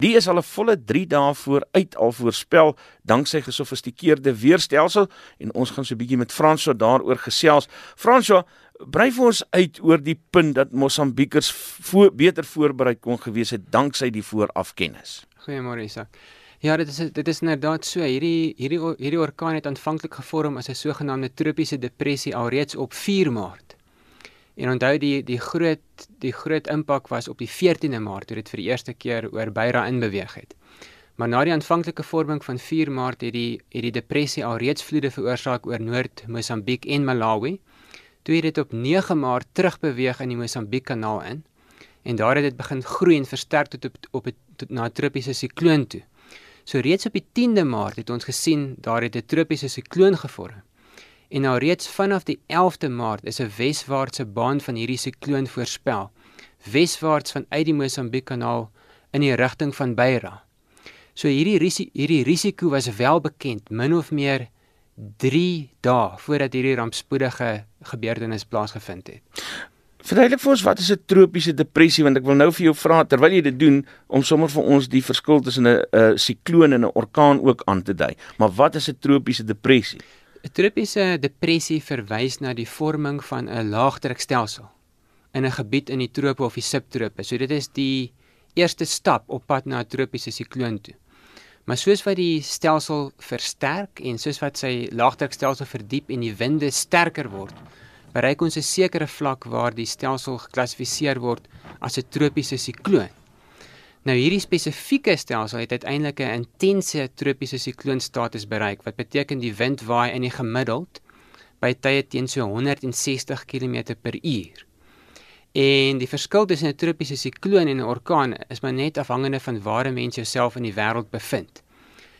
Die is al 'n volle 3 dae vooruit al voorspel danksy gesofistikeerde weerstelsel en ons gaan so 'n bietjie met Fransjo daaroor gesels. Fransjo, brei vir ons uit oor die punt dat Mosambiekers vo beter voorberei kon gewees het danksy die voorafkennis. Goeiemôre Isak. Ja, dit is dit is inderdaad so. Hierdie hierdie hierdie orkaan het aanvanklik gevorm as 'n sogenaamde tropiese depressie alreeds op 4 Maart. En onthou die die groot die groot impak was op die 14de Maart toe dit vir die eerste keer oor Beira inbeweeg het. Maar na die aanvanklike vorming van 4 Maart het die het die depressie alreeds vloede veroorsaak oor Noord-Mosambiek en Malawi. Toe het dit op 9 Maart terugbeweeg in die Mosambiek-kanaal in en daar het dit begin groei en versterk tot op op 'n na tropiese sikloon toe. So reeds op die 10de Maart het ons gesien daar het 'n tropiese sikloon gevorm. En nou reeds vanaf die 11de Maart is 'n weswaartse baan van hierdie sikloon voorspel. Weswaarts vanuit die Mosambiek-kanaal in die rigting van Beira. So hierdie risiko hierdie risiko was wel bekend min of meer 3 dae voordat hierdie rampspoedige gebeurtenis plaasgevind het. Verduidelik vir ons wat is 'n tropiese depressie want ek wil nou vir jou vra terwyl jy dit doen om sommer vir ons die verskil tussen 'n sikloon en 'n orkaan ook aan te dui. Maar wat is 'n tropiese depressie? Tropiese depressie verwys na die vorming van 'n laagdrukstelsel in 'n gebied in die trope of die subtrope. So dit is die eerste stap op pad na 'n tropiese sikloon toe. Maar soos wat die stelsel versterk en soos wat sy laagdrukstelsel verdiep en die winde sterker word, bereik ons 'n sekere vlak waar die stelsel geklassifiseer word as 'n tropiese sikloon. Nou hierdie spesifieke stelsel het uiteindelik 'n intense tropiese sikloonstatus bereik wat beteken die wind waai in die gemiddeld by tye teen so 160 km/h. En die verskil tussen 'n tropiese sikloon en 'n orkaan is maar net afhangende van waar 'n mens jouself in die wêreld bevind.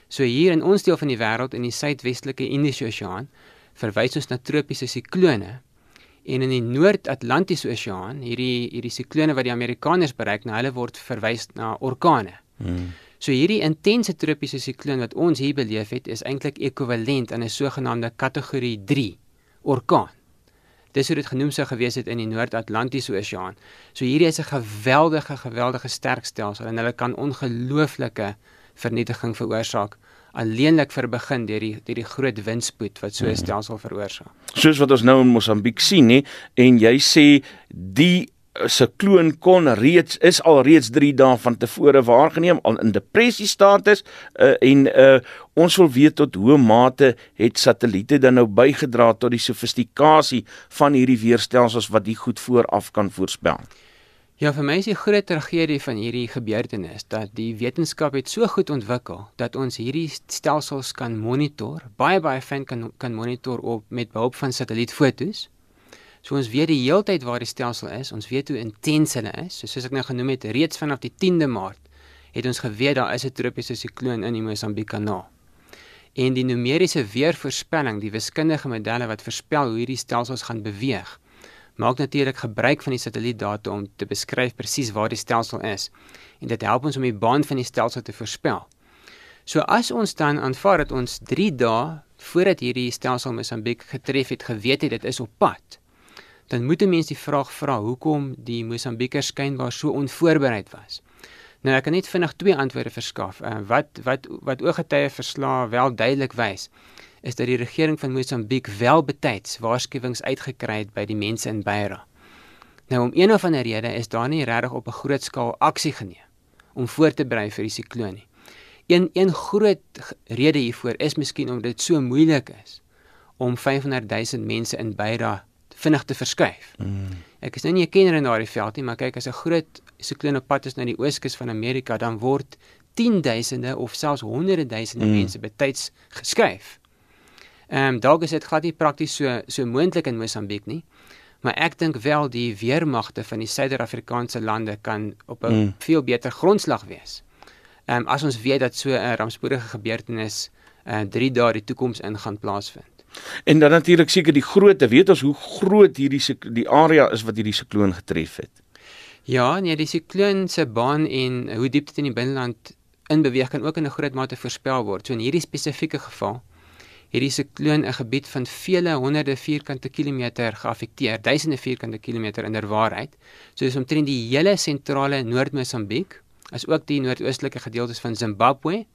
So hier in ons deel van die wêreld in die suidwestelike Indiese Oseaan verwys ons na tropiese siklone en in die Noord-Atlantiese Oseaan, hierdie hierdie siklone wat die Amerikaners bereik, nou hulle word verwys na orkane. Hmm. So hierdie intense tropiese sikloon wat ons hier beleef het, is eintlik ekwivalent aan 'n sogenaamde kategorie 3 orkaan. Dis hoe dit genoem sou gewees het in die Noord-Atlantiese Oseaan. So hierdie is 'n geweldige geweldige sterk stelsel en hulle kan ongelooflike vernietiging veroorsaak alleenlik vir begin deur die deur die groot windspoed wat so 'n hmm. stelsel veroorsaak. Soos wat ons nou in Mosambiek sien, nê, en jy sê die eh, sikloon kon reeds is al reeds 3 dae van tevore waargeneem al in depressie status uh, en uh, ons wil weet tot hoe mate het satelliete dan nou bygedra tot die sofistikasie van hierdie weerstelsels wat die goed vooraf kan voorspel. Ja, vir my is die groot tragedie van hierdie gebeurtenis dat die wetenskap het so goed ontwikkel dat ons hierdie stelsels kan monitor, baie baie fyn kan kan monitor op met behulp van satellietfoto's. So ons weet die heeltyd waar die stelsel is, ons weet hoe intens hulle is. So soos ek nou genoem het, reeds vanaf die 10de Maart het ons geweet daar is 'n tropiese sikloon in die Mosambiek-kanaal. En die numeriese weervoorspelling, die wiskundige modelle wat voorspel hoe hierdie stelsels gaan beweeg, maak natuurlik gebruik van die satellietdata om te beskryf presies waar die stelsel is en dit help ons om die baan van die stelsel te voorspel. So as ons dan aanvaar dat ons 3 dae voordat hierdie stelsel Mosambiek getref het, geweet het dit is op pad, dan moet 'n mens die vraag vra hoekom die Mosambiekers skynbaar so onvoorbereid was. Nou ek kan net vinnig twee antwoorde verskaf. Uh, wat wat wat ooggetuie verslae wel duidelik wys is dat die regering van Mosambiek wel betyds waarskuwings uitgekry het by die mense in Beira. Nou om een of ander rede is daar nie regtig op 'n groot skaal aksie geneem om voor te berei vir die sikloon nie. Een een groot rede hiervoor is miskien omdat dit so moeilik is om 500 000 mense in Beira vinnig te verskuif. Mm. Ek is nou nie 'n kenner in daardie veld nie, maar kyk as 'n groot sikloon op pad is na die ooskus van Amerika, dan word 10 duisende of selfs honderde duisende mm. mense betyds geskuif. Ehm um, dalk is dit glad nie prakties so so moontlik in Mosambiek nie. Maar ek dink wel die weermagte van die Suider-Afrikaanse lande kan op 'n mm. veel beter grondslag wees. Ehm um, as ons weet dat so 'n rampspoedige gebeurtenis uh 3 dae die toekoms in gaan plaasvind. En dan natuurlik seker die grootte, weet ons hoe groot hierdie die area is wat hierdie sikloon getref het. Ja, nee, die sikloon se baan en hoe diep dit in die binneland in beweeg kan ook in 'n groot mate voorspel word. So in hierdie spesifieke geval hierdie sikloon 'n gebied van vele honderde vierkante kilometer geaffekteer, duisende vierkante kilometer in der waarheid. So dis omtrent die hele sentrale Noord-Mosambiek, as ook die noordoostelike gedeeltes van Zimbabwe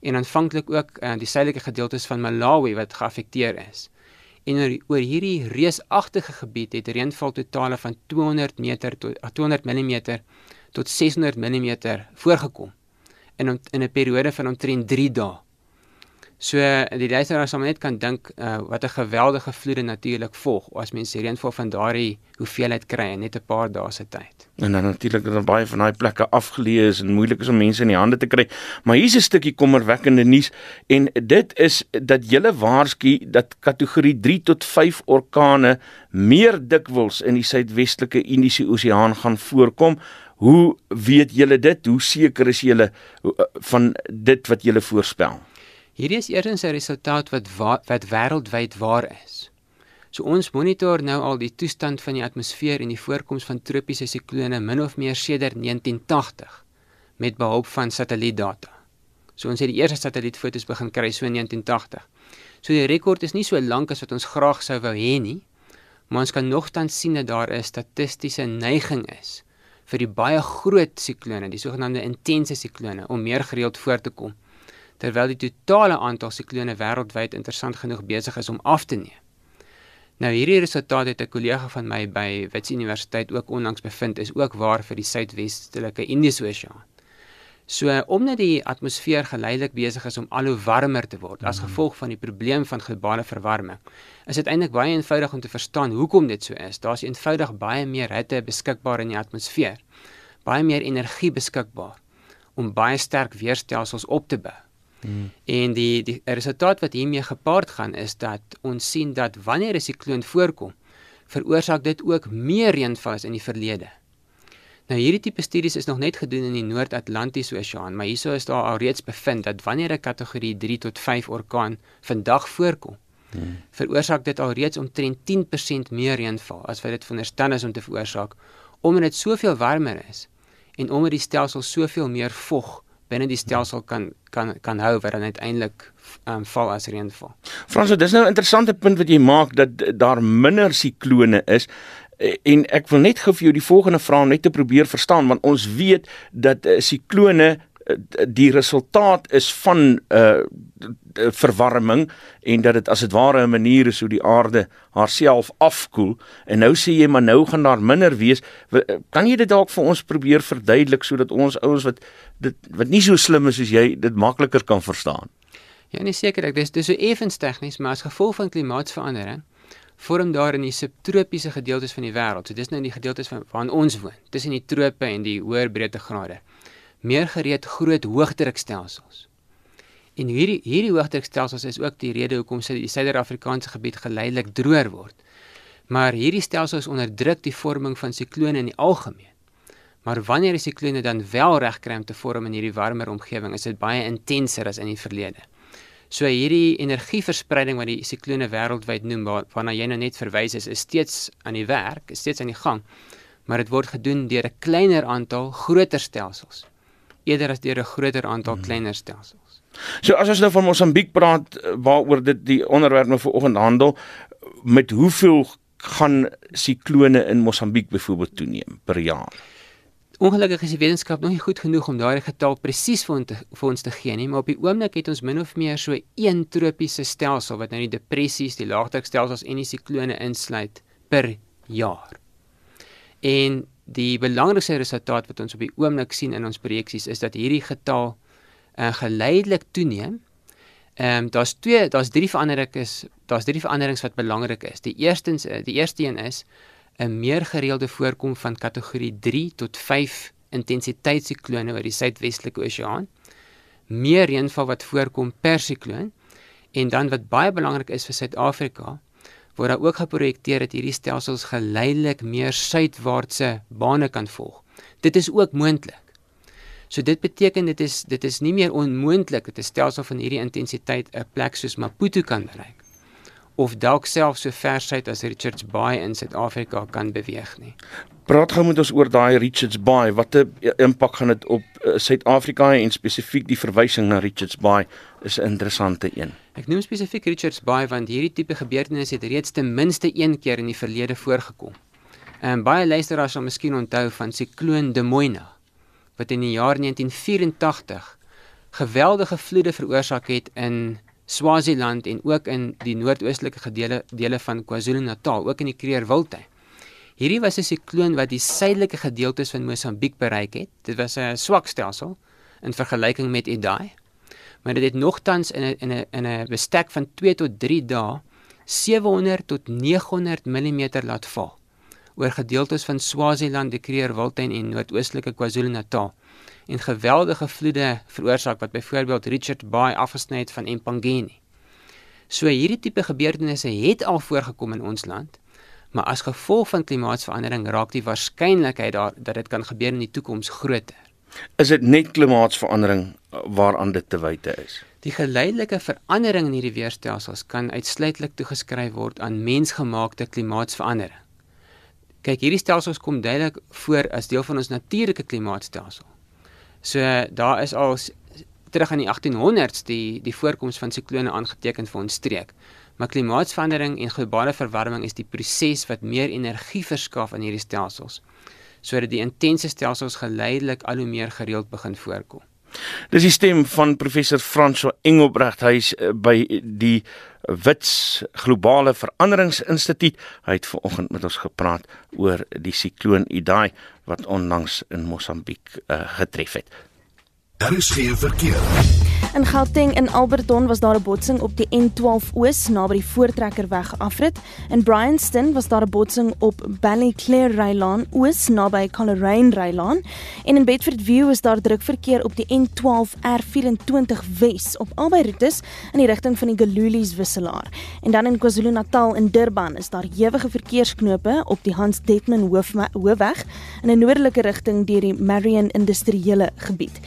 en aanvanklik ook uh, die suidelike gedeeltes van Malawi wat geaffekteer is. En oor, oor hierdie reusagtige gebied het reënval totale van 200 meter tot 200 mm tot 600 mm voorgekom in in 'n periode van omtrent 3 dae. So die luisteraars sal net kan dink uh, wat 'n geweldige vloede natuurlik volg as mense reënval van daardie hoeveelheid kry in net 'n paar dae se tyd. En dan natuurlik dat baie van daai plekke afgeleë is en moeilik is om mense in die hande te kry. Maar hier's 'n stukkie kommerwekkende nuus en dit is dat julle waarsku dat kategorie 3 tot 5 orkane meer dikwels in die suidwestelike Indiese Oseaan gaan voorkom. Hoe weet julle dit? Hoe seker is julle uh, van dit wat julle voorspel? Hierdie is eers 'n resultaat wat wa wat wêreldwyd waar is. So ons monitor nou al die toestand van die atmosfeer en die voorkoms van tropiese siklone min of meer sedert 1980 met behulp van satellietdata. So ons het die eerste satellietfoto's begin kry so in 1980. So die rekord is nie so lank as wat ons graag sou wou hê nie, maar ons kan nogtans sien dat daar 'n statistiese neiging is vir die baie groot siklone, die sogenaamde intense siklone om meer gereeld voor te kom terwyl die totale aantal siklone wêreldwyd interessant genoeg besig is om af te neem. Nou hierdie resultaat het 'n kollega van my by Wits Universiteit ook onlangs bevind is ook waar vir die suidwestelike Indiese Oseaan. So omdat die atmosfeer geleidelik besig is om al hoe warmer te word as mhm. gevolg van die probleem van globale verwarming, is dit eintlik baie eenvoudig om te verstaan hoekom dit so is. Daar's eenvoudig baie meer hitte beskikbaar in die atmosfeer. Baie meer energie beskikbaar om baie sterk weerstelsels op te bou. Hmm. En die die resultaat wat hiermee gepaard gaan is dat ons sien dat wanneer 'n sikloon voorkom, veroorsaak dit ook meer reënval as in die verlede. Nou hierdie tipe studies is nog net gedoen in die Noord-Atlantiese Oseaan, maar hierso is daar alreeds bevind dat wanneer 'n kategorie 3 tot 5 orkaan vandag voorkom, hmm. veroorsaak dit alreeds omtrent 10% meer reënval as wat dit veronderstel is om te veroorsaak, omdat dit soveel warmer is en omdat die stelsel soveel meer vog binne die stelsel kan kan kan hou wat dan uiteindelik um, val as reënval. Frans, dis nou 'n interessante punt wat jy maak dat daar minder siklone is eh, en ek wil net gou vir jou die volgende vraag net te probeer verstaan want ons weet dat uh, siklone die resultaat is van 'n uh, verwarming en dat dit as dit ware 'n manier is hoe die aarde haarself afkoel. En nou sê jy maar nou gaan daar minder wees. Kan jy dit dalk vir ons probeer verduidelik sodat ons ouens wat dit wat nie so slim is soos jy dit makliker kan verstaan? Ja nee seker ek dis dis so effens tegnies maar as gevolg van klimaatsverandering vorm daar in die subtropiese gedeeltes van die wêreld. So dis nou in die gedeeltes van waar ons woon tussen die trope en die hoër breedtegrade meer gereed groot hoëdrukstelsels. En hierdie hierdie hoëdrukstelsels is ook die rede hoekom sy die Suider-Afrikaanse gebied geleidelik droër word. Maar hierdie stelsels onderdruk die vorming van siklone in die algemeen. Maar wanneer die siklone dan wel reg kry om te vorm in hierdie warmer omgewing, is dit baie intenser as in die verlede. So hierdie energieverspreiding wat die siklone wêreldwyd noem waarna jy nou net verwys is, is steeds aan die werk, is steeds aan die gang. Maar dit word gedoen deur 'n kleiner aantal groter stelsels eerder as deur 'n groter aantal hmm. kleiner stelsels. So as ons nou van Mosambiek praat eh, waaroor dit die onderwerp nou vanoggend handel, met hoeveel gaan siklone in Mosambiek byvoorbeeld toeneem per jaar? Ongelukkig is die wetenskap nog nie goed genoeg om daardie getal presies vir, vir ons te gee nie, maar op die oomblik het ons min of meer so een tropiese stelsel wat nou die depressies, die laagdrukstelsels en die siklone insluit per jaar. En die belangrikste resultaat wat ons op die oomblik sien in ons projeksies is dat hierdie getal uh, geleidelik toeneem. Ehm um, daar's twee daar's drie veranderings daar's drie veranderings wat belangrik is. Die eerstens eh, die eerste een is 'n meer gereelde voorkom van kategorie 3 tot 5 intensiteitsiklone oor die suidwestelike oseaan. Meer reënval wat voorkom per sikloon en dan wat baie belangrik is vir Suid-Afrika word daar ook geprojekteer dat hierdie stelsels geleidelik meer suidwaartse bane kan volg. Dit is ook moontlik. So dit beteken dit is dit is nie meer onmoontlik dat 'n stelsel van hierdie intensiteit 'n plek soos Maputo kan bereik of dalk selfs so ver suid as Richards Bay in Suid-Afrika kan beweeg nie. Praat gou met ons oor daai Richards Bay. Watter impak gaan dit op uh, Suid-Afrika hê en spesifiek die verwysing na Richards Bay is 'n interessante een. Ek noem spesifiek Richards Bay want hierdie tipe gebeurtenisse het reeds ten minste een keer in die verlede voorgekom. En baie luisteraars sal miskien onthou van sikloon De Moina wat in die jaar 1984 geweldige vloede veroorsaak het in Swaziland en ook in die noordoostelike gedele dele van KwaZulu-Natal, ook in die Kruger Wildtuin. Hierdie was 'n sikloon wat die suidelike gedeeltes van Mosambiek bereik het. Dit was 'n swak stelsel in vergelyking met Idai. Maar dit het nogtans in 'n in 'n in 'n bestek van 2 tot 3 dae 700 tot 900 mm laat val oor gedeeltes van Swaziland, die Kruger Wildtuin en noordoostelike KwaZulu-Natal en geweldige vloede veroorsaak wat byvoorbeeld Richard Bay afgesny het van Empangeni. So hierdie tipe gebeurtenisse het al voorgekom in ons land, maar as gevolg van klimaatsverandering raak die waarskynlikheid daar dat dit kan gebeur in die toekoms groter. Is dit net klimaatsverandering waaraan dit te wyte is? Die geleidelike verandering in hierdie weerstelsels kan uitsluitlik toegeskryf word aan mensgemaakte klimaatsverandering. Kyk, hierdie stelsels kom duidelik voor as deel van ons natuurlike klimaatstelsel. So daar is al terug aan die 1800s die die voorkoms van siklone aangeteken vir ons streek. Maar klimaatsverandering en globale verwarming is die proses wat meer energie verskaf aan hierdie stelsels sodat die intense stelsels geleidelik al hoe meer gereeld begin voorkom. Dis die stem van professor François Engelbrecht hy is eh, by die Wits Globale Veranderingsinstituut. Hy het vanoggend met ons gepraat oor die sikloon Idai wat onlangs in Mosambiek uh, getref het. Daar is geen verkeer. In Gauteng in Alberton was daar 'n botsing op die N12 Oos naby die Voortrekkerweg afrit. In Bryanston was daar 'n botsing op Ballyclare Rylaan Oos naby Coleraine Rylaan. En in Bedford View is daar druk verkeer op die N12 R24 Wes op albei roetes in die rigting van die Galulies wisselaar. En dan in KwaZulu-Natal in Durban is daar ewige verkeersknope op die Hans Detman Hoofweg in 'n noordelike rigting deur die Marion Industriële gebied.